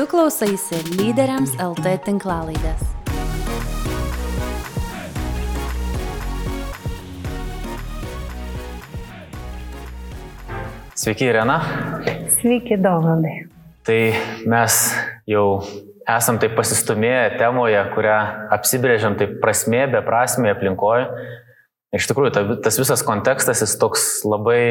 Tu klausaisi lyderiams LT tinklalaidės. Sveiki, Irena. Sveiki, Dovaldai. Tai mes jau esam taip pasistumėję temoje, kurią apsibrėžiam taip prasmė, beprasmė aplinkoje. Iš tikrųjų, ta, tas visas kontekstas jis toks labai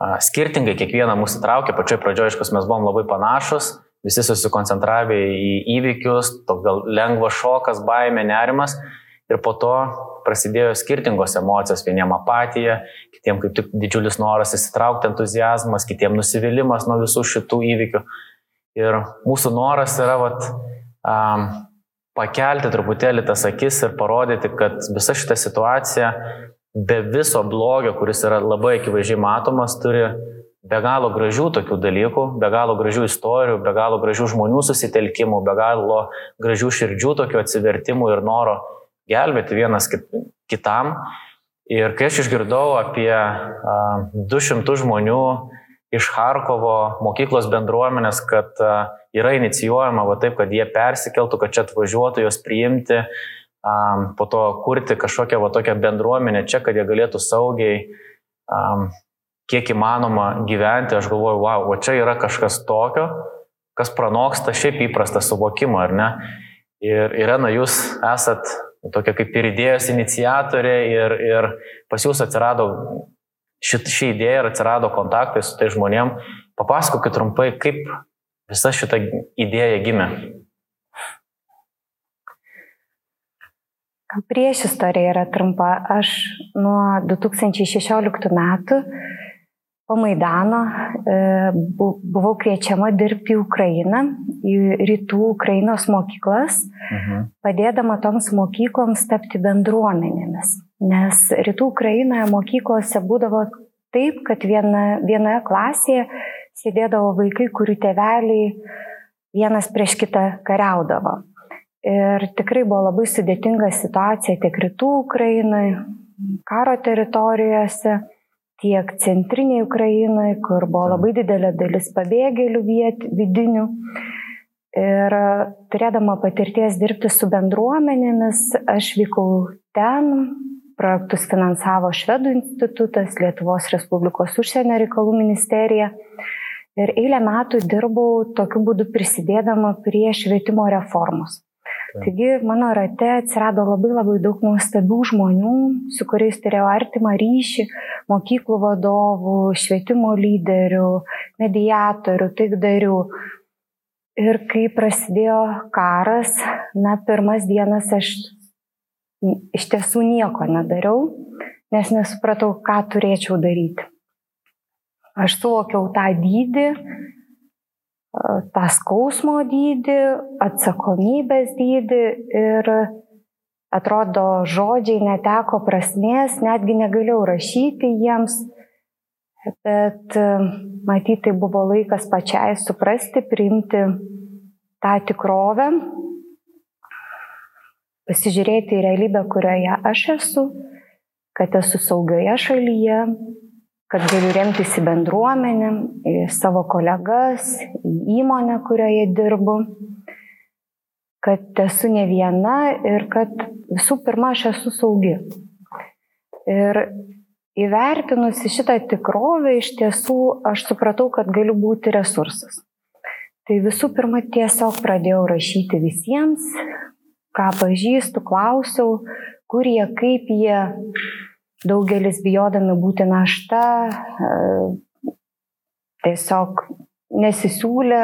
a, skirtingai kiekvieną mūsų traukia. Pačioj pradžioje, aišku, mes buvom labai panašus, visi susikoncentravę į įvykius, toks gal lengvas šokas, baimė, nerimas. Ir po to prasidėjo skirtingos emocijos, vieniem apatija, kitiem kaip tik didžiulis noras įsitraukti, entuzijazmas, kitiem nusivylimas nuo visų šitų įvykių. Ir mūsų noras yra vat, um, pakelti truputėlį tas akis ir parodyti, kad visa šita situacija be viso blogio, kuris yra labai akivaizdžiai matomas, turi be galo gražių tokių dalykų, be galo gražių istorijų, be galo gražių žmonių susitelkimų, be galo gražių širdžių tokių atsivertimų ir noro gelbėti vienas kitam. Ir kai aš išgirdau apie a, 200 žmonių iš Harkovo mokyklos bendruomenės, kad yra inicijuojama va taip, kad jie persikeltų, kad čia atvažiuotų juos priimti, po to kurti kažkokią va tokią bendruomenę čia, kad jie galėtų saugiai, kiek įmanoma gyventi. Aš galvoju, wow, o čia yra kažkas tokio, kas pranoksta šiaip įprastą suvokimą, ar ne? Ir Irena, jūs esat tokia kaip ir idėjos iniciatorė ir, ir pas jūs atsirado šit, ši idėja ir atsirado kontaktai su tai žmonėm. Papasakokit trumpai, kaip visa šita idėja gimė? Prieš istorija yra trumpa. Aš nuo 2016 metų po Maidano e, buvau kviečiama dirbti į Ukrainą, į rytų Ukrainos mokyklas, mhm. padėdama toms mokykloms tapti bendruomenėmis. Nes rytų Ukrainoje mokyklose būdavo taip, kad viena, vienoje klasėje sėdėdavo vaikai, kurių tėveliai vienas prieš kitą kariaudavo. Ir tikrai buvo labai sudėtinga situacija tiek rytų Ukrainai, karo teritorijose, tiek centriniai Ukrainai, kur buvo labai didelė dalis pabėgėlių viet, vidinių. Ir turėdama patirties dirbti su bendruomenėmis, aš vykau ten, projektus finansavo Švedų institutas, Lietuvos Respublikos užsienio reikalų ministerija. Ir eilę metų dirbau tokiu būdu prisidėdama prie švietimo reformos. Taigi mano rate atsirado labai labai daug nuostabių žmonių, su kuriais turėjau artimą ryšį, mokyklų vadovų, švietimo lyderių, mediatorių, taikdarių. Ir kai prasidėjo karas, na, pirmas dienas aš iš tiesų nieko nedariau, nes nesupratau, ką turėčiau daryti. Aš suvokiau tą dydį, tą skausmo dydį, atsakomybės dydį ir atrodo žodžiai neteko prasmės, netgi negalėjau rašyti jiems, bet matyti tai buvo laikas pačiai suprasti, priimti tą tikrovę, pasižiūrėti į realybę, kurioje aš esu, kad esu saugioje šalyje, kad galiu remtis į bendruomenę, į savo kolegas, į įmonę, kurioje dirbu, kad esu ne viena ir kad visų pirma aš esu saugi. Ir įvertinusi šitą tikrovę, iš tiesų aš supratau, kad galiu būti resursas. Tai visų pirma tiesiog pradėjau rašyti visiems, ką pažįstu, klausiau, kur jie, kaip jie Daugelis bijodami būti našta e, tiesiog nesisiūlė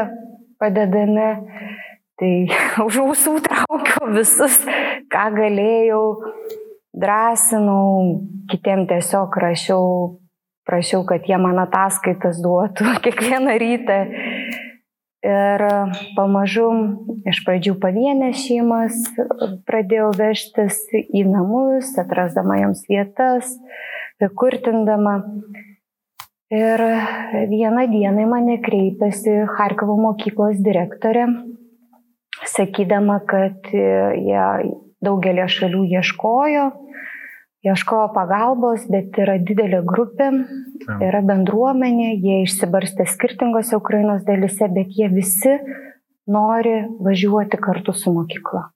padedami. Tai už ausų traukiau visus, ką galėjau, drąsinau, kitiem tiesiog rašiau, prašiau, kad jie man ataskaitas duotų kiekvieną rytą. Ir pamažu iš pradžių pavienės šeimas pradėjau vežtis į namus, atrasdama joms vietas, kurtindama. Ir vieną dieną mane kreipėsi Harkovo mokyklos direktorė, sakydama, kad jie daugelį šalių ieškojo ieškojo pagalbos, bet yra didelė grupė, yra bendruomenė, jie išsibarstė skirtingose Ukrainos dalise, bet jie visi nori važiuoti kartu su mokykla.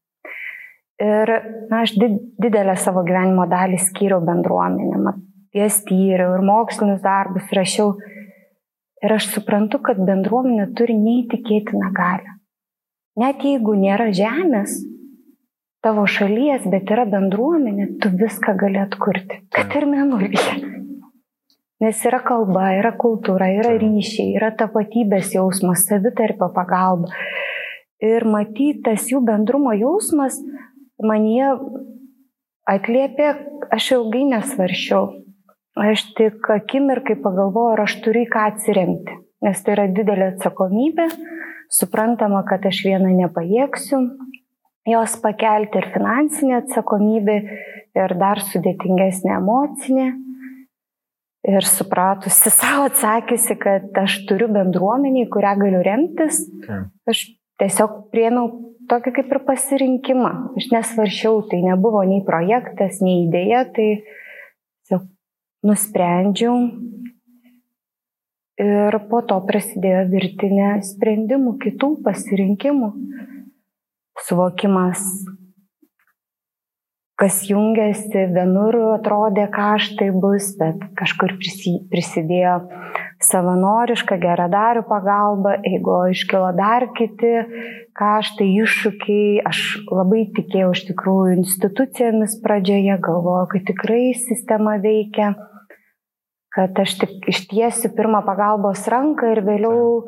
Ir na, aš didelę savo gyvenimo dalį skyriau bendruomenėm, jas tyriau ir mokslinius darbus rašiau. Ir aš suprantu, kad bendruomenė turi neįtikėtiną galę. Net jeigu nėra žemės tavo šalies, bet yra bendruomenė, tu viską gali atkurti. Kad ir menulyje. Nes yra kalba, yra kultūra, yra ryšiai, yra tapatybės jausmas, savitarpio pagalba. Ir matytas jų bendrumo jausmas manie atliepė, aš ilgai nesvaršiau. Aš tik akimirkai pagalvojau, ar aš turiu ką atsiremti. Nes tai yra didelė atsakomybė, suprantama, kad aš vieną nepajėgsiu, jos pakelti ir finansinė atsakomybė, ir dar sudėtingesnė emocinė ir supratusi savo atsakysi, kad aš turiu bendruomenį, kurią galiu remtis, aš tiesiog priemiau tokį kaip ir pasirinkimą. Aš nesvaršiau, tai nebuvo nei projektas, nei idėja, tai tiesiog nusprendžiau. Ir po to prasidėjo virtinė sprendimų, kitų pasirinkimų. Suvokimas, kas jungiasi, vienur atrodė kaštai bus, bet kažkur prisidėjo savanoriška geradarių pagalba, jeigu iškilo dar kiti kaštai, iššūkiai, aš labai tikėjau iš tikrųjų institucijomis pradžioje, galvojau, kad tikrai sistema veikia kad aš tik ištiesiu pirmą pagalbos ranką ir vėliau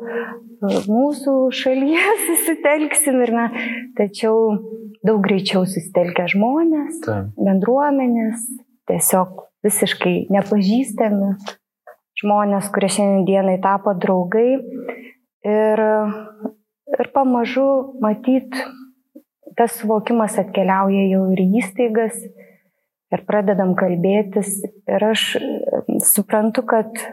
mūsų šalyje susitelksim ir na, tačiau daug greičiau susitelkia žmonės, Ta. bendruomenės, tiesiog visiškai nepažįstami žmonės, kurie šiandienai tapo draugai. Ir, ir pamažu matyt, tas suvokimas atkeliauja jau ir įstaigas ir pradedam kalbėtis. Ir aš suprantu, kad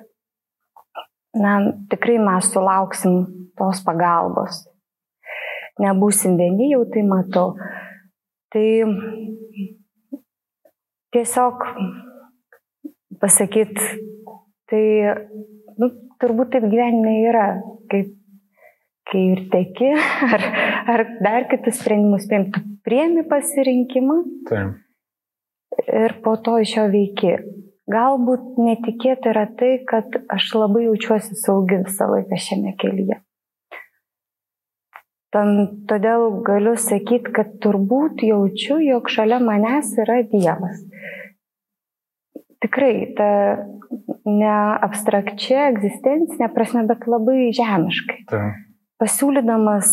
na, tikrai mes sulauksim tos pagalbos nebūsim vieni, jau tai matau. Tai tiesiog pasakyti, tai nu, turbūt taip gyvenime yra, kaip kai ir teki, ar, ar dar kitus sprendimus priimti, priemi pasirinkimą Taip. Ir po to iš jo veiki. Galbūt netikėta yra tai, kad aš labai jaučiuosi saugi visą laiką šiame kelyje. Todėl galiu sakyti, kad turbūt jaučiu, jog šalia manęs yra Dievas. Tikrai, ta ne abstrakčia, egzistencinė prasme, bet labai žemiškai. Ta. Pasiūlydamas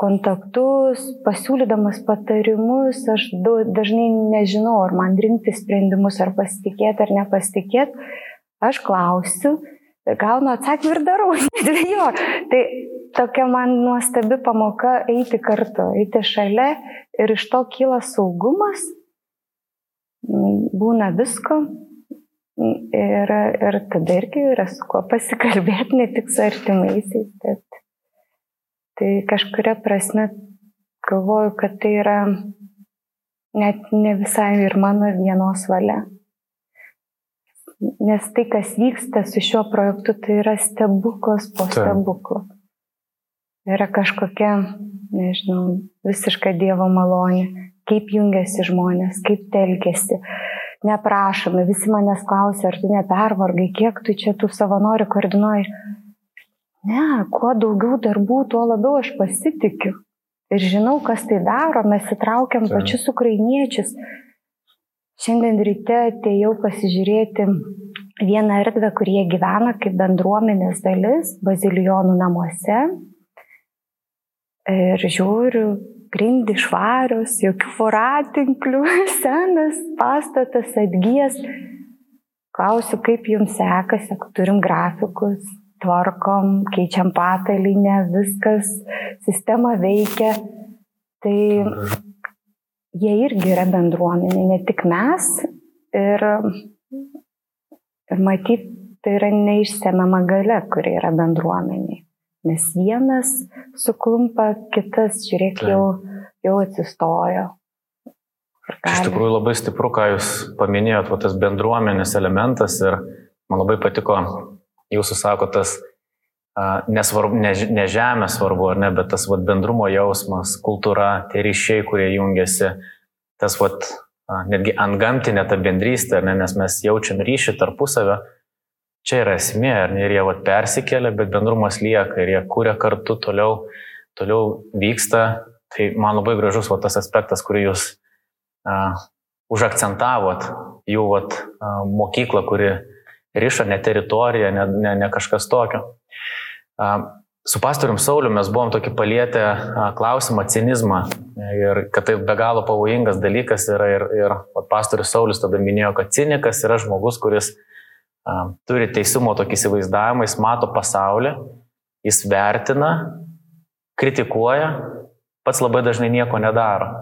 kontaktus, pasiūlydamas patarimus, aš dažnai nežinau, ar man rinkti sprendimus, ar pasitikėti, ar nepasitikėti. Aš klausiu, gaunu atsakymą ir darau, nedvėjoju. Tai tokia man nuostabi pamoka eiti kartu, eiti šalia ir iš to kyla saugumas, būna visko ir, ir tada irgi yra su kuo pasikalbėti, ne tik su artimaisiais, bet tai kažkuria prasme galvoju, kad tai yra net ne visai ir mano vienos valia. Nes tai, kas vyksta su šiuo projektu, tai yra stebuklas po stebuklo. Yra kažkokia, nežinau, visiška Dievo malonė, kaip jungiasi žmonės, kaip telkėsi. Neprašome, visi manęs klausia, ar tu nepervargai, kiek tu čia tų savanorių koordinuoji. Ne, kuo daugiau darbų, tuo labiau aš pasitikiu. Ir žinau, kas tai daro, mes įtraukiam tai. pačius ukrainiečius. Šiandien ryte atėjau pasižiūrėti vieną erdvę, kur jie gyvena kaip bendruomenės dalis, bazilijonų namuose ir žiūriu, grindi švarios, jokių voratinklių, senas pastatas atgyjas. Klausiu, kaip jums sekasi, turim grafikus, tvarkom, keičiam patalinę, viskas, sistema veikia. Tai jie irgi yra bendruomenė, ne tik mes. Ir, ir matyt, tai yra neišsemiama gale, kuri yra bendruomeniai. Nes vienas suklumpa, kitas, žiūrėk, jau, jau atsistojo. Iš tikrųjų labai stipru, ką Jūs paminėjot, va, tas bendruomenės elementas ir man labai patiko Jūsų sako tas nesvarbu, ne, ne žemė svarbu, ar ne, bet tas vat, bendrumo jausmas, kultūra, tie ryšiai, kurie jungiasi, tas vat, netgi ant gamtinė ta bendrystė, ne, nes mes jaučiam ryšį tarpusavę, čia yra esmė, ne, ir jie vat, persikelia, bet bendrumas lieka ir jie kūrė kartu toliau, toliau vyksta. Tai man labai gražus vat, tas aspektas, kurį jūs uh, užakcentavot, jų vat, uh, mokyklą, kuri ryša ne teritoriją, ne, ne, ne kažkas tokio. Su pastorium Sauliu mes buvom tokį palietę klausimą cinizmą ir kad tai be galo pavojingas dalykas yra ir, ir pastorius Saulis tada minėjo, kad cinikas yra žmogus, kuris a, turi teisumo tokį įsivaizdavimą, jis mato pasaulį, jis vertina, kritikuoja, pats labai dažnai nieko nedaro.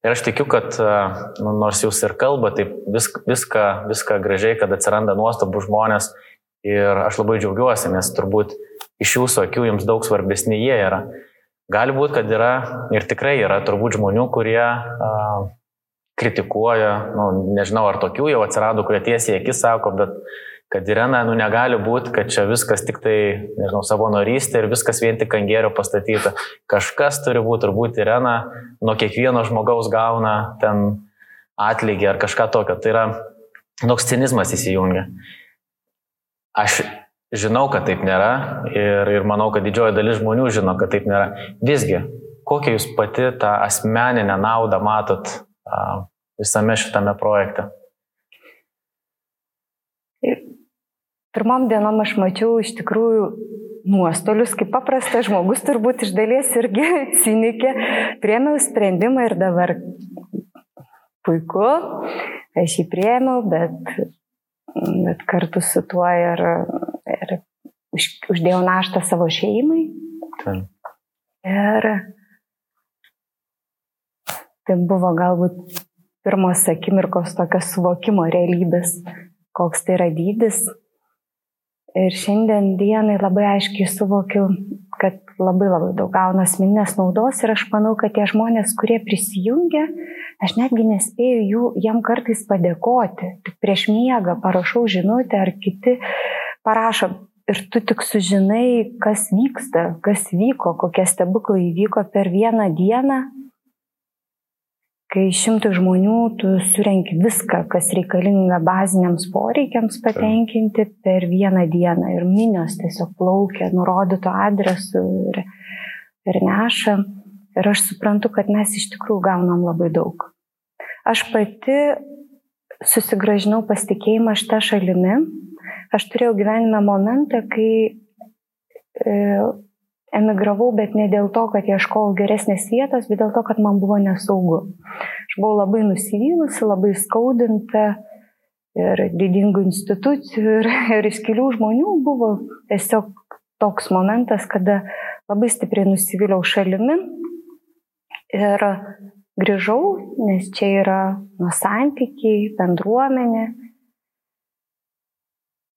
Ir aš tikiu, kad nu, nors jūs ir kalba, taip vis, viską, viską gražiai, kad atsiranda nuostabų žmonės ir aš labai džiaugiuosi, nes turbūt iš jūsų akių jums daug svarbesni jie yra. Gali būti, kad yra ir tikrai yra turbūt žmonių, kurie a, kritikuoja, nu, nežinau ar tokių jau atsirado, kurie tiesiai akis sako, bet kad Irena, nu negali būti, kad čia viskas tik tai, nežinau, savanorystė ir viskas vien tik ant gėrio pastatyta. Kažkas turi būti, turbūt Irena nuo kiekvieno žmogaus gauna ten atlygį ar kažką tokio. Tai yra, toks cinizmas įsijungia. Aš Žinau, kad taip nėra ir, ir manau, kad didžioji dalis žmonių žino, kad taip nėra. Visgi, kokią jūs pati tą asmeninę naudą matot visame šitame projekte? Pirmom dienom aš mačiau iš tikrųjų nuostolius, kaip paprastas žmogus, turbūt iš dalies irgi cinikė, priemiau sprendimą ir dabar puiku, aš jį priemiau, bet, bet kartu su tuo ir ir už, uždėjau naštą savo šeimai. Ten. Ir tai buvo galbūt pirmos akimirkos tokios suvokimo realybės, koks tai yra dydis. Ir šiandien dienai labai aiškiai suvokiu, kad labai labai daug gauna asmeninės naudos ir aš manau, kad tie žmonės, kurie prisijungia, aš netgi nespėju jų, jam kartais padėkoti. Tik prieš miegą parašau žinutę ar kiti parašo ir tu tik sužinai, kas vyksta, kas vyko, kokie stebuklai įvyko per vieną dieną, kai šimtai žmonių tu surenki viską, kas reikalinga baziniams poreikiams patenkinti per vieną dieną ir minios tiesiog plaukia nurodyto adresu ir, ir neša. Ir aš suprantu, kad mes iš tikrųjų gaunam labai daug. Aš pati susigražinau pasitikėjimą šitą šalimi, Aš turėjau gyvenime momentą, kai e, emigravau, bet ne dėl to, kad ieškojau geresnės vietos, bet dėl to, kad man buvo nesaugu. Aš buvau labai nusivylusi, labai skaudinta ir didingų institucijų ir, ir iškilių žmonių buvo tiesiog toks momentas, kada labai stipriai nusivyliau šalimi ir grįžau, nes čia yra nusantykiai, bendruomenė,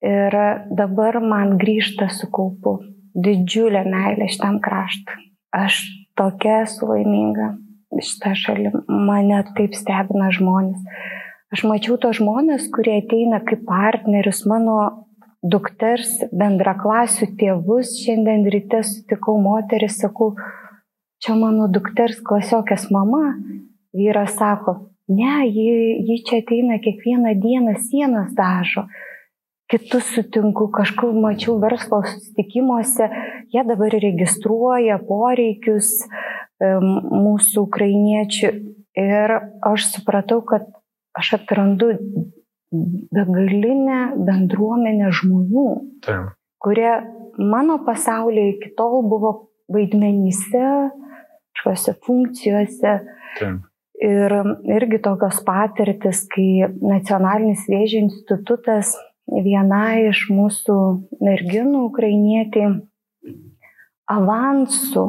Ir dabar man grįžta su kaupu didžiulė meilė šitam kraštui. Aš tokia esu laiminga šitą šalį. Mane taip stebina žmonės. Aš mačiau tos žmonės, kurie ateina kaip partnerius mano dukters bendraklasių tėvus. Šiandien ryte sutikau moterį, sakau, čia mano dukters klasiokės mama. Vyras sako, ne, ji, ji čia ateina kiekvieną dieną sienas dažo kitus sutinku, kažkur mačiau verslo susitikimuose, jie dabar registruoja poreikius mūsų ukrainiečių ir aš supratau, kad aš atrandu begalinę bendruomenę žmonių, Taip. kurie mano pasaulyje iki tol buvo vaidmenyse, kažkokiose funkcijose. Taip. Ir irgi tokios patirtis, kai Nacionalinis vėžio institutas viena iš mūsų merginų, ukrainietė, avansų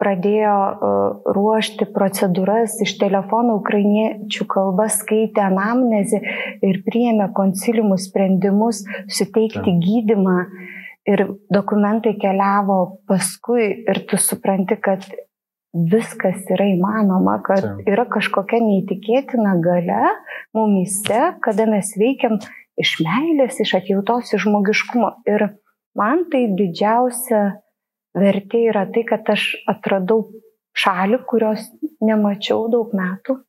pradėjo e, ruošti procedūras iš telefono ukrainiečių kalba, skaitė anamnezį ir priėmė konciliumų sprendimus suteikti gydimą. Ir dokumentai keliavo paskui ir tu supranti, kad viskas yra įmanoma, kad yra kažkokia neįtikėtina gale mumise, kada mes veikiam iš meilės, iš atjautos, iš žmogiškumo. Ir man tai didžiausia vertė yra tai, kad aš atradau šalį, kurios nemačiau daug metų.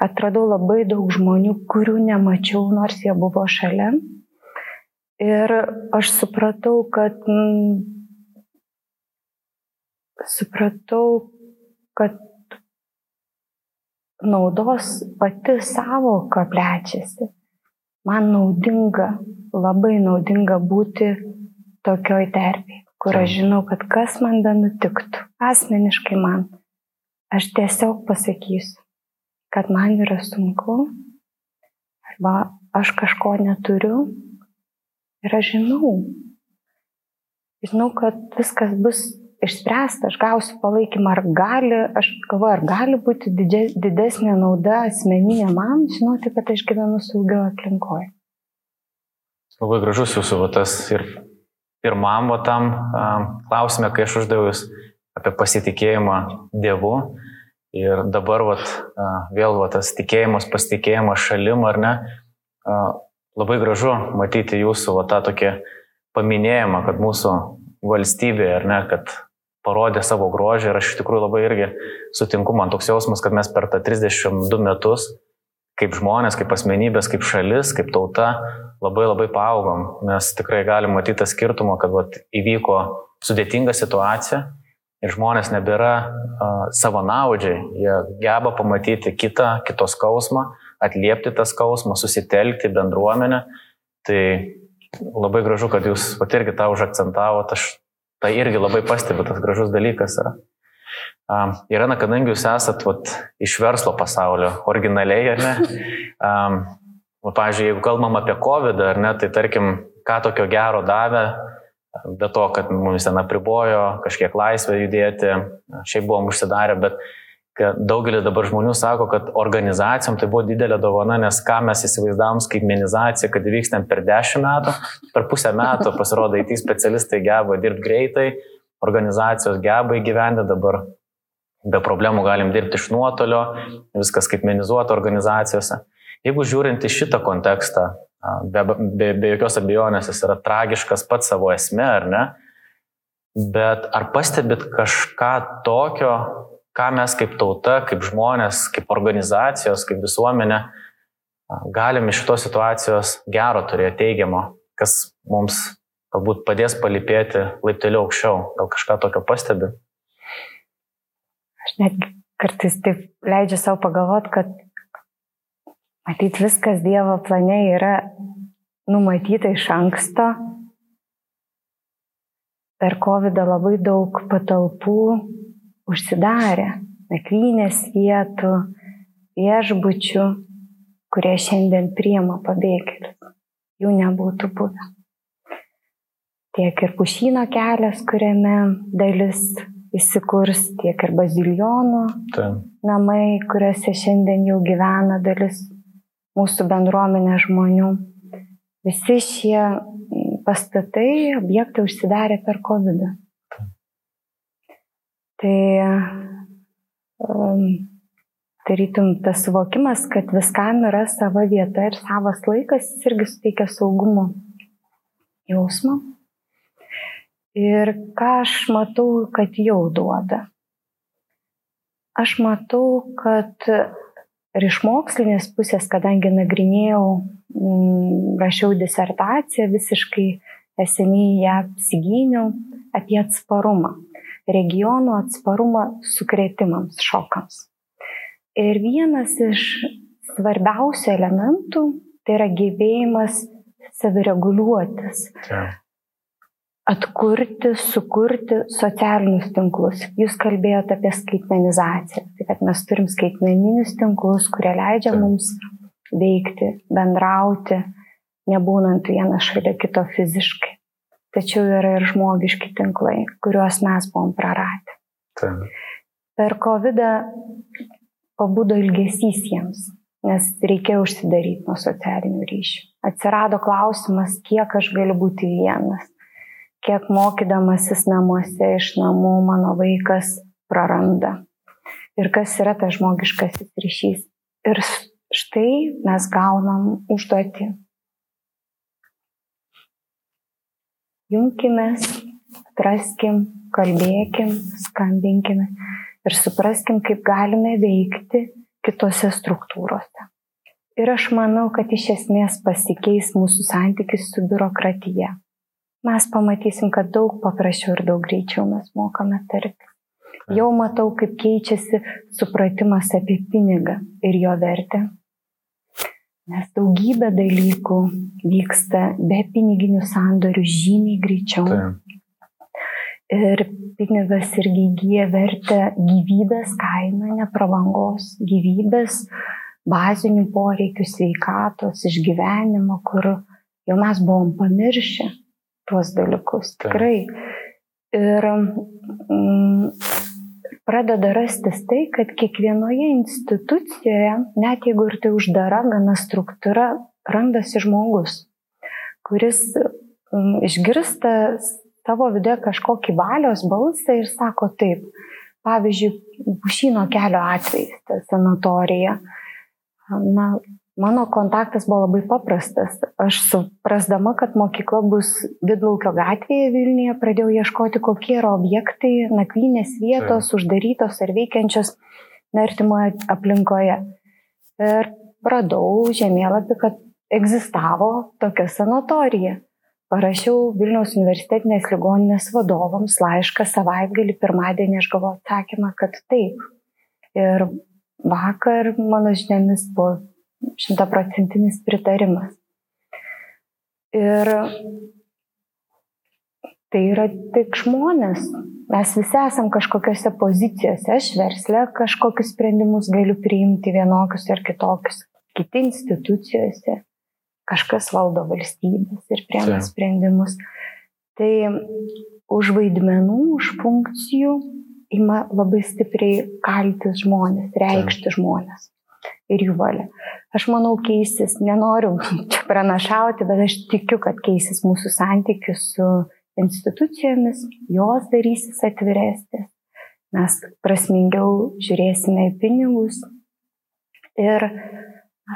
Atradau labai daug žmonių, kurių nemačiau, nors jie buvo šalia. Ir aš supratau, kad mm, supratau, kad naudos pati savoka plečiasi. Man naudinga, labai naudinga būti tokioj terpėje, kur aš žinau, kad kas man be nutiktų, asmeniškai man, aš tiesiog pasakysiu, kad man yra sunku, arba aš kažko neturiu ir aš žinau, žinau, kad viskas bus išspręsta, aš gausiu palaikymą, ar gali, aš galvoju, ar gali būti didesnė nauda asmeninė man, žinoti, kad aš gyvenu saugio aplinkoje. Labai gražus jūsų vatas ir pirmam vatam klausime, kai aš uždaviau jūs apie pasitikėjimą Dievu. Ir dabar vat, vėl vat, tas tikėjimas, pasitikėjimas šalim ar ne, labai gražu matyti jūsų vat, tą tokį paminėjimą, kad mūsų valstybė, ar ne, kad parodė savo grožį ir aš iš tikrųjų labai irgi sutinku, man toks jausmas, kad mes per tą 32 metus kaip žmonės, kaip asmenybės, kaip šalis, kaip tauta labai labai paaugom, nes tikrai galim matyti tą skirtumą, kad vat, įvyko sudėtinga situacija ir žmonės nebėra uh, savanaudžiai, jie geba pamatyti kitą, kitos skausmą, atliepti tą skausmą, susitelkti bendruomenę. Tai labai gražu, kad jūs pat irgi tą užakcentavote, aš Tai irgi labai pastebiu, tas gražus dalykas yra. Um, Irena, kadangi jūs esat vat, iš verslo pasaulio, originaliai, ar ne? Um, pavyzdžiui, jeigu kalbam apie COVID, ar ne, tai tarkim, ką tokio gero davė, be to, kad mums ten apribojo kažkiek laisvę judėti, šiaip buvom užsidarę, bet daugelis dabar žmonių sako, kad organizacijom tai buvo didelė dovana, nes ką mes įsivaizdavom skaitmenizaciją, kad įvyks ten per dešimt metų, per pusę metų pasirodo, IT specialistai geba dirbti greitai, organizacijos geba įgyvendinti dabar. Be problemų galim dirbti iš nuotolio, viskas skaitmenizuota organizacijose. Jeigu žiūrint į šitą kontekstą, be, be, be jokios abejonės jis yra tragiškas pats savo esme, ar ne? Bet ar pastebit kažką tokio, ką mes kaip tauta, kaip žmonės, kaip organizacijos, kaip visuomenė galim iš šitos situacijos gero turėti teigiamo, kas mums galbūt padės palipėti laipteliu aukščiau. Gal kažką tokio pastebi? Aš net kartais taip leidžiu savo pagalvoti, kad matyt viskas Dievo plane yra numatyta iš anksto. Per COVID labai daug patalpų užsidarę, nakvynės vietų, viešbučių, kurie šiandien priema pabėgėlius. Jų nebūtų buvę. Tiek ir pušyno kelias, kuriame dalis įsikurs, tiek ir bazilionų Ta. namai, kuriuose šiandien jau gyvena dalis mūsų bendruomenė žmonių. Visi šie pastatai, objektai užsidarė per COVID. -ą. Tai um, tarytum tas suvokimas, kad viskam yra sava vieta ir savas laikas, jis irgi suteikia saugumo jausmą. Ir ką aš matau, kad jau duoda. Aš matau, kad ir iš mokslinės pusės, kadangi nagrinėjau, mm, rašiau disertaciją, visiškai eseniai ją apsigyniau apie atsparumą regionų atsparumą sukretimams, šokams. Ir vienas iš svarbiausių elementų tai yra gebėjimas savireguliuotis. Ja. Atkurti, sukurti socialinius tinklus. Jūs kalbėjote apie skaitmenizaciją. Tai kad mes turim skaitmeninius tinklus, kurie leidžia ja. mums veikti, bendrauti, nebūnant vienas šalia kito fiziškai tačiau yra ir žmogiški tinklai, kuriuos mes buvom praradę. Taip. Per COVID pabudo ilgesys jiems, nes reikėjo užsidaryti nuo socialinių ryšių. Atsirado klausimas, kiek aš galiu būti vienas, kiek mokydamasis namuose iš namų mano vaikas praranda. Ir kas yra tas žmogiškasis ryšys. Ir štai mes gaunam užduotį Jungkimės, atraskim, kalbėkim, skambinkim ir supraskim, kaip galime veikti kitose struktūrose. Ir aš manau, kad iš esmės pasikeis mūsų santykis su biurokratija. Mes pamatysim, kad daug paprasčiau ir daug greičiau mes mokame tarti. Jau matau, kaip keičiasi supratimas apie pinigą ir jo vertę. Nes daugybė dalykų vyksta be piniginių sandorių žymiai greičiau. Tai. Ir pinigas irgi įgyja vertę gyvybės kainą, ne pravangos, gyvybės, bazinių poreikių, sveikatos, išgyvenimo, kur jau mes buvom pamiršę tuos dalykus. Tai. Tikrai. Ir mm, pradeda rastis tai, kad kiekvienoje institucijoje, net jeigu ir tai uždara gana struktūra, randasi žmogus, kuris um, išgirsta savo viduje kažkokį valios balsą ir sako taip. Pavyzdžiui, Bušino kelio atvejais, ta sanatorija. Na, Mano kontaktas buvo labai paprastas. Aš suprasdama, kad mokykla bus Vidlaukio gatvėje Vilniuje, pradėjau ieškoti, kokie yra objektai, nakvynės vietos, tai. uždarytos ar veikiančios artimoje aplinkoje. Ir radau žemėlapį, kad egzistavo tokia sanatorija. Parašiau Vilniaus universitetinės ligoninės vadovams laišką savaitgalį, pirmadienį aš gavau atsakymą, kad taip. Ir vakar mano žiniomis buvo šimtaprocentinis pritarimas. Ir tai yra tik žmonės. Mes visi esam kažkokiose pozicijose. Aš verslę kažkokius sprendimus galiu priimti vienokius ar kitokius. Kiti institucijose. Kažkas valdo valstybės ir priema sprendimus. Tai už vaidmenų, už funkcijų ima labai stipriai kaltis žmonės, reikšti žmonės ir jų valia. Aš manau, keisis, nenoriu čia pranašauti, bet aš tikiu, kad keisis mūsų santykius su institucijomis, jos darysis atviresnės, mes prasmingiau žiūrėsime į pinigus ir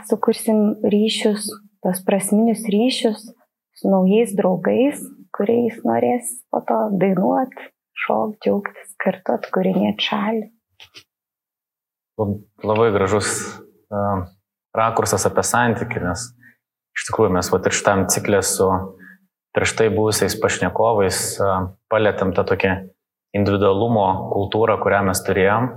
sukursim ryšius, tos prasminius ryšius su naujais draugais, kuriais norės po to dainuoti, šokti, džiaugtis, kartu atkūrinėti šalį. Labai gražus rakursas apie santykį, nes iš tikrųjų mes va ir šitam ciklė su prieš tai buvusiais pašnekovais palėtėm tą tokią individualumo kultūrą, kurią mes turėjom.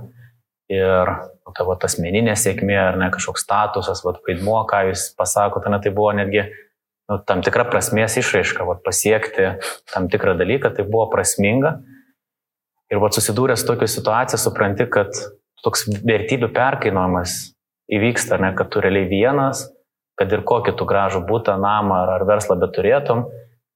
Ir tavo tas asmeninė sėkmė, ar ne kažkoks statusas, va, vaidmuo, ką jūs pasakote, tai buvo netgi nu, tam tikra prasmės išraiška, va, pasiekti tam tikrą dalyką, tai buvo prasminga. Ir va, susidūręs su tokia situacija, supranti, kad toks vertybių perkainojimas įvyksta, ne, kad tu realiai vienas, kad ir kokį tu gražų būtą, namą ar, ar verslą beturėtum,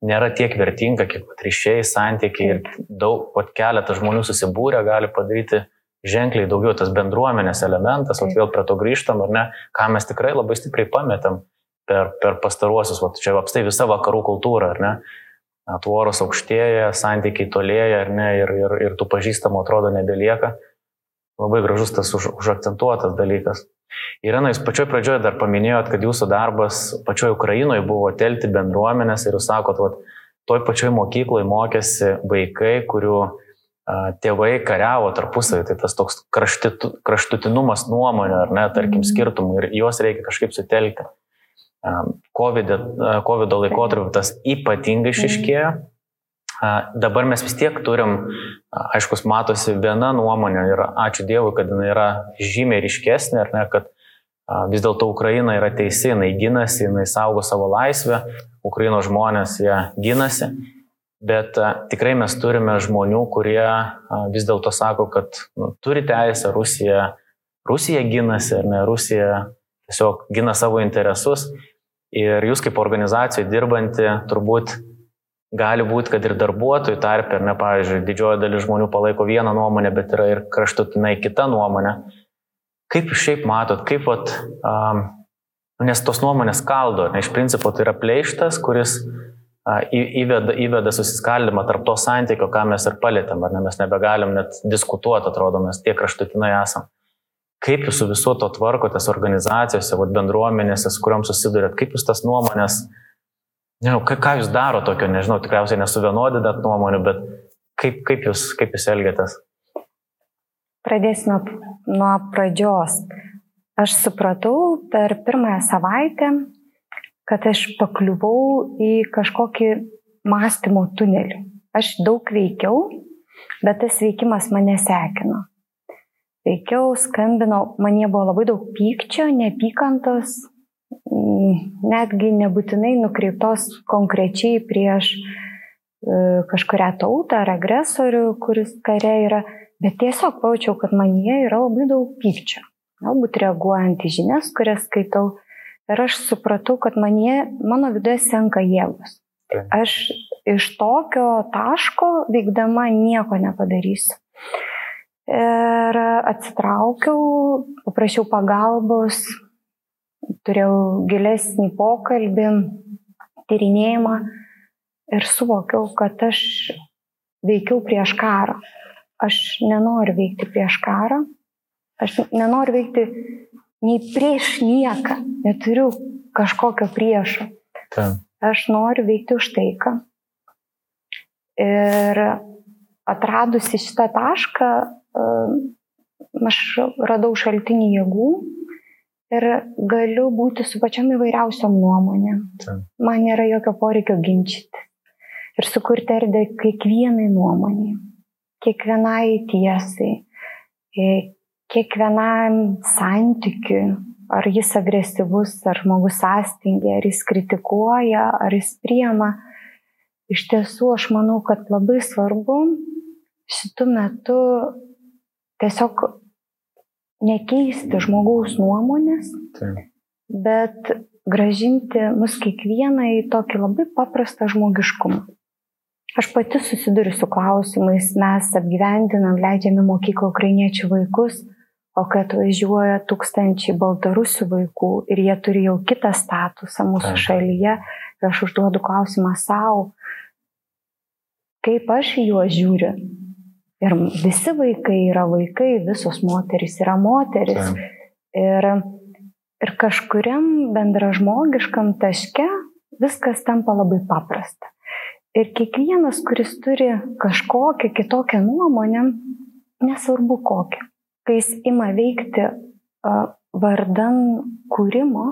nėra tiek vertinga, kiek ryšiai, santykiai ir daug, pat keletas žmonių susibūrę gali padaryti ženkliai daugiau tas bendruomenės elementas, o vėl prie to grįžtam, ar ne, ką mes tikrai labai stipriai pametėm per, per pastaruosius, o čia apstai visa vakarų kultūra, ar ne, tvoros aukštėja, santykiai tolėja, ar ne, ir, ir, ir tų pažįstamų atrodo nebelieka. Labai gražus tas už, užakcentuotas dalykas. Irena, jūs pačioj pradžioje dar paminėjot, kad jūsų darbas pačioje Ukrainoje buvo telti bendruomenės ir jūs sakot, kad toj pačioj mokykloje mokėsi vaikai, kurių tėvai kariavo tarpusavį, tai tas toks kraštitu, kraštutinumas nuomonė ar ne, tarkim, mhm. skirtumų ir juos reikia kažkaip sutelkti. COVID, COVID laikotarpiu tas ypatingai išiškėjo. Dabar mes vis tiek turim, aiškus, matosi viena nuomonė ir ačiū Dievui, kad jinai yra žymiai ryškesnė, ar ne, kad vis dėlto Ukraina yra teisė, jinai ginasi, jinai saugo savo laisvę, Ukrainos žmonės ją ginasi, bet tikrai mes turime žmonių, kurie vis dėlto sako, kad nu, turi teisę Rusija, Rusija ginasi, ar ne, Rusija tiesiog gina savo interesus. Ir jūs kaip organizacijoje dirbanti turbūt gali būti, kad ir darbuotojų tarp, ir ne, pavyzdžiui, didžioji dalis žmonių palaiko vieną nuomonę, bet yra ir kraštutinai kita nuomonė. Kaip jūs šiaip matot, kaip, vat, um, nes tos nuomonės kaldo, ne, iš principo tai yra pleištas, kuris uh, įveda, įveda susiskaldimą tarp to santykio, ką mes ir palėtėm, ar ne, mes nebegalim net diskutuoti, atrodo, mes tiek kraštutinai esam. Kaip jūs su viso to tvarkotės organizacijose, vat, bendruomenėse, su kuriuom susidurėt, kaip jūs tas nuomonės uh, Nežinau, ką, ką jūs daro tokio, nežinau, tikriausiai nesuvienodinat nuomonių, bet kaip, kaip, jūs, kaip jūs elgiatės? Pradėsime nuo pradžios. Aš supratau per pirmąją savaitę, kad aš pakliuvau į kažkokį mąstymo tunelį. Aš daug veikiau, bet tas veikimas mane sekino. Veikiau, skambinau, man jie buvo labai daug pykčio, neapykantos, netgi nebūtinai nukreiptos konkrečiai prieš e, kažkuria tautą ar agresorių, kuris kare yra, bet tiesiog pajaučiau, kad man jie yra labai daug pykčio. Galbūt reaguojant į žinias, kurias skaitau. Ir aš supratau, kad manie, mano viduje senka jėgos. Aš iš tokio taško veikdama nieko nepadarysiu. Ir atsitraukiau, paprašiau pagalbos, turėjau gilesnį pokalbį, tyrinėjimą ir suvokiau, kad aš veikiau prieš karą. Aš nenoriu veikti prieš karą, aš nenoriu veikti nei prieš nieką, neturiu kažkokio priešo. Ta. Aš noriu veikti už taiką. Ir atradusi šitą tašką, aš radau šaltinį jėgų ir galiu būti su pačiam įvairiausiom nuomonėm. Man nėra jokio poreikio ginčyti. Ir sukurti erdvę kiekvienai nuomonė, kiekvienai tiesai, e, kiekvienam santykiui, ar jis agresyvus, ar žmogus sąstingė, ar jis kritikuoja, ar jis priema. Iš tiesų, aš manau, kad labai svarbu šitų metų tiesiog nekeisti žmogaus nuomonės, Taip. bet gražinti mus kiekvieną į tokį labai paprastą žmogiškumą. Aš pati susiduriu su klausimais, mes apgyvendinam, leidžiame mokyklą ukrainiečių vaikus, o kad važiuoja tūkstančiai baltarusių vaikų ir jie turi jau kitą statusą mūsų Taip. šalyje, ir aš užduodu klausimą savo, kaip aš į juos žiūriu, Ir visi vaikai yra vaikai, visos moterys yra moteris. Ir, ir kažkuriam bendražmogiškam taške viskas tampa labai paprasta. Ir kiekvienas, kuris turi kažkokią kitokią nuomonę, nesvarbu kokią, kai jis ima veikti vardan kūrimo,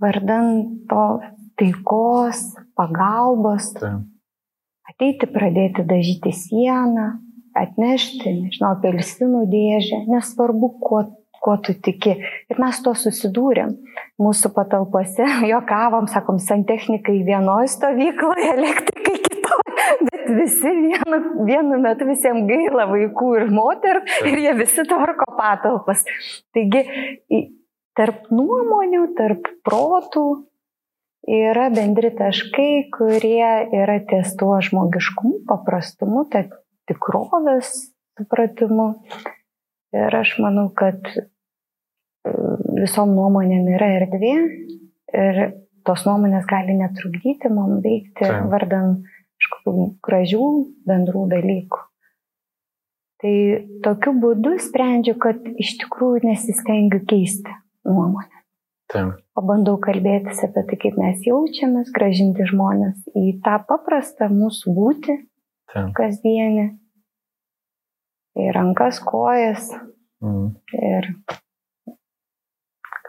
vardan to taikos, pagalbos, Taip ateiti pradėti dažyti sieną, atnešti, nežinau, apelsinų dėžę, nesvarbu, kuo, kuo tu tiki. Ir mes to susidūrėm. Mūsų patalpose jokavom, sakom, santechnikai vienoje stovykloje, elektrikai kitoje, bet visi vienu, vienu metu visiems gaila vaikų ir moterų ir jie visi tvarko patalpas. Taigi, tarp nuomonių, tarp protų yra bendri taškai, kurie yra ties tuo žmogiškumu, paprastumu, tai tikrovės supratimu. Ir aš manau, kad e, visom nuomonėm yra erdvė ir tos nuomonės gali netrukdyti man veikti tai. vardan kažkokių gražių bendrų dalykų. Tai tokiu būdu sprendžiu, kad iš tikrųjų nesistengiu keisti nuomonę. Taip. O bandau kalbėtis apie tai, kaip mes jaučiamės, gražinti žmonės į tą paprastą mūsų būti Taip. kasdienį. Į rankas, kojas. Mhm. Ir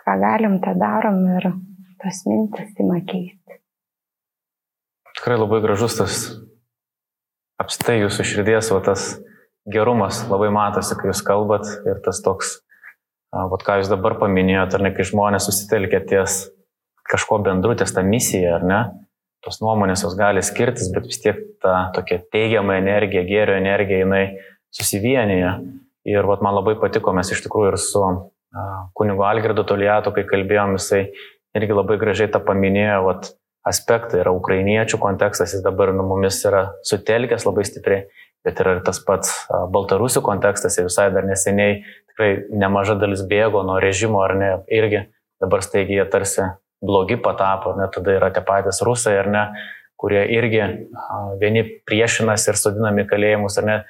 ką galim, tą darom ir tos mintis ima keisti. Tikrai labai gražus tas apstai jūsų širdies, o tas gerumas labai matosi, kai jūs kalbat ir tas toks Vat ką jūs dabar paminėjote, ar ne, kai žmonės susitelkia ties kažko bendru, ties tą misiją, ar ne, tos nuomonės jos gali skirtis, bet vis tiek ta tokia teigiama energija, gėrio energija, jinai susivienyje. Ir vat, man labai patiko, mes iš tikrųjų ir su kunigu Algirdu Toliatu, kai kalbėjom, jisai irgi labai gražiai tą paminėjo, vat, aspektai yra ukrainiečių kontekstas, jis dabar nu, mumis yra sutelkęs labai stipriai, bet yra ir tas pats baltarusių kontekstas, ir visai dar neseniai tikrai nemaža dalis bėgo nuo režimo, ar ne, irgi dabar staigiai jie tarsi blogi patapo, ne, tada yra tie patys rusai, ar ne, kurie irgi vieni priešinasi ir sodinami kalėjimus, ar ne.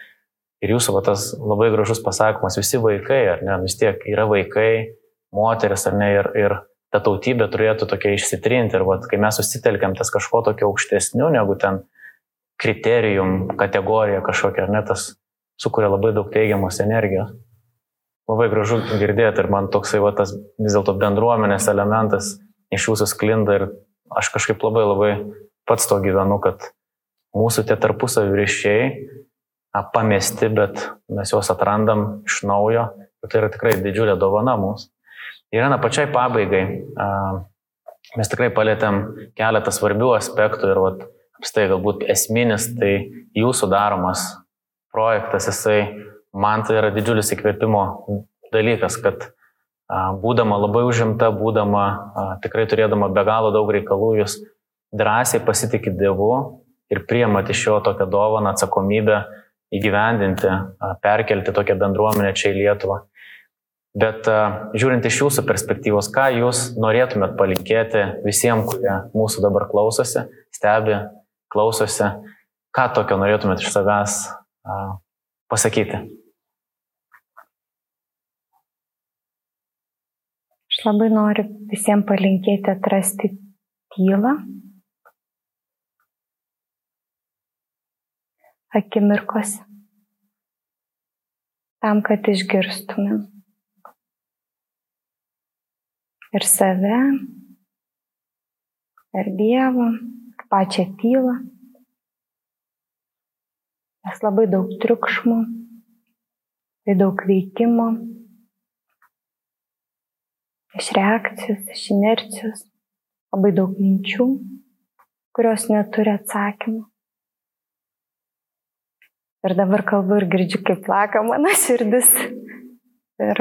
Ir jūsų va, tas labai gražus pasakymas, visi vaikai, ar ne, vis tiek yra vaikai, moteris, ar ne, ir, ir ta tautybė turėtų tokia išsitrinti ir vat, kai mes susitelkiam tas kažko tokio aukštesniu negu ten kriterijum, kategorija kažkokia, ar ne, tas sukuria labai daug teigiamos energijos. Labai gražu girdėti ir man toksai va, tas vis dėlto bendruomenės elementas iš jūsų sklinda ir aš kažkaip labai labai pats to gyvenu, kad mūsų tie tarpusavį ryšiai pamesti, bet mes juos atrandam iš naujo ir tai yra tikrai didžiulė dovana mums. Ir na pačiai pabaigai, mes tikrai palėtėm keletą svarbių aspektų ir vat, apstai galbūt esminis tai jūsų daromas projektas, jisai man tai yra didžiulis įkvėpimo dalykas, kad būdama labai užimta, būdama tikrai turėdama be galo daug reikalų, jūs drąsiai pasitikit Dievu ir priemat iš jo tokią dovaną atsakomybę įgyvendinti, perkelti tokią bendruomenę čia į Lietuvą. Bet žiūrint iš jūsų perspektyvos, ką jūs norėtumėt palinkėti visiems, kurie mūsų dabar klausosi, stebi, klausosi, ką tokio norėtumėt iš savęs pasakyti? Labai noriu visiems palinkėti atrasti tylą, akimirkose, tam, kad išgirstumėm. Ir save, ir Dievą, pačią tylą. Nes labai daug triukšmo, tai daug veikimo, iš reakcijos, iš inercijos, labai daug minčių, kurios neturi atsakymų. Ir dabar kalbu ir girdžiu, kaip plaka mano širdis. Ir,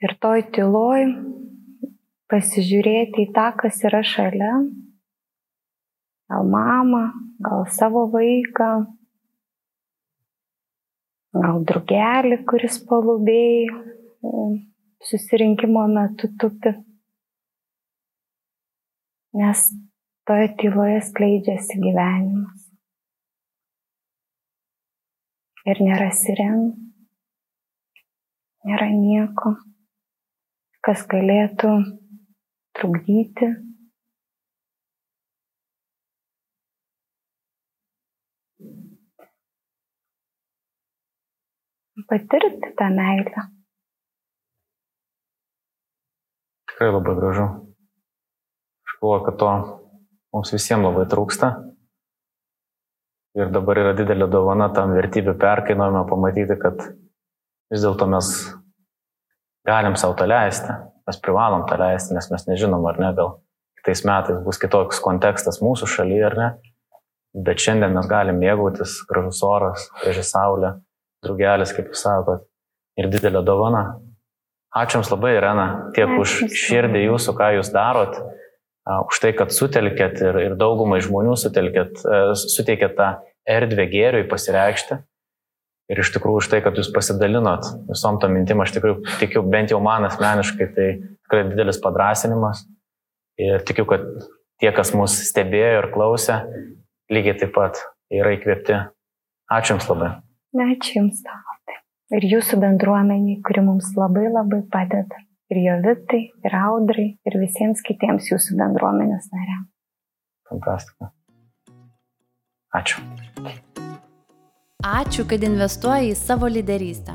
ir toj tyloj pasižiūrėti į tą, kas yra šalia. Gal mamą, gal savo vaiką, gal drugelį, kuris palubėjai susirinkimo metu tupi. Nes toje tyloje skleidžiasi gyvenimas ir nėra sirenų, nėra nieko, kas galėtų trukdyti. Patirti tą meilę. Tikrai labai gražu. Aš galvoju, kad to mums visiems labai trūksta. Ir dabar yra didelė dovana tam vertybių perkainojimą pamatyti, kad vis dėlto mes galim savo tą leisti, mes privalom tą leisti, nes mes nežinom, ar ne, gal kitais metais bus kitoks kontekstas mūsų šalyje, ar ne. Bet šiandien mes galim mėgautis, gražus oras, graži saulė, draugelis, kaip jūs sakot, ir didelė dovana. Ačiū Jums labai, Irena, tiek už širdį jūsų, ką Jūs darot už tai, kad sutelkėt ir, ir daugumai žmonių sutelkėt, e, suteikėt tą erdvę gėriui pasireikšti. Ir iš tikrųjų už tai, kad jūs pasidalinot visom tom mintim, aš tikrai tikiu, bent jau man asmeniškai, tai tikrai didelis padrasinimas. Ir tikiu, kad tie, kas mus stebėjo ir klausė, lygiai taip pat yra įkvėpti. Ačiū Jums labai. Ačiū Jums tau. Ir jūsų bendruomeniai, kuri mums labai labai padeda ir Jovitai, ir Audrai, ir visiems kitiems jūsų bendruomenės nariams. Fantastika. Ačiū. Ačiū, kad investuoji į savo lyderystę.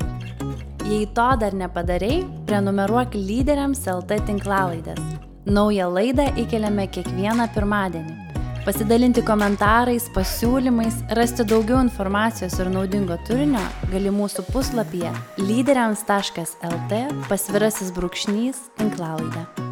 Jei to dar nepadarai, prenumeruok lyderiams LT tinklalaidės. Naują laidą įkeliame kiekvieną pirmadienį pasidalinti komentarais, pasiūlymais, rasti daugiau informacijos ir naudingo turinio gali mūsų puslapyje lyderiams.lt pasvirasis brūkšnys tinklalaidė.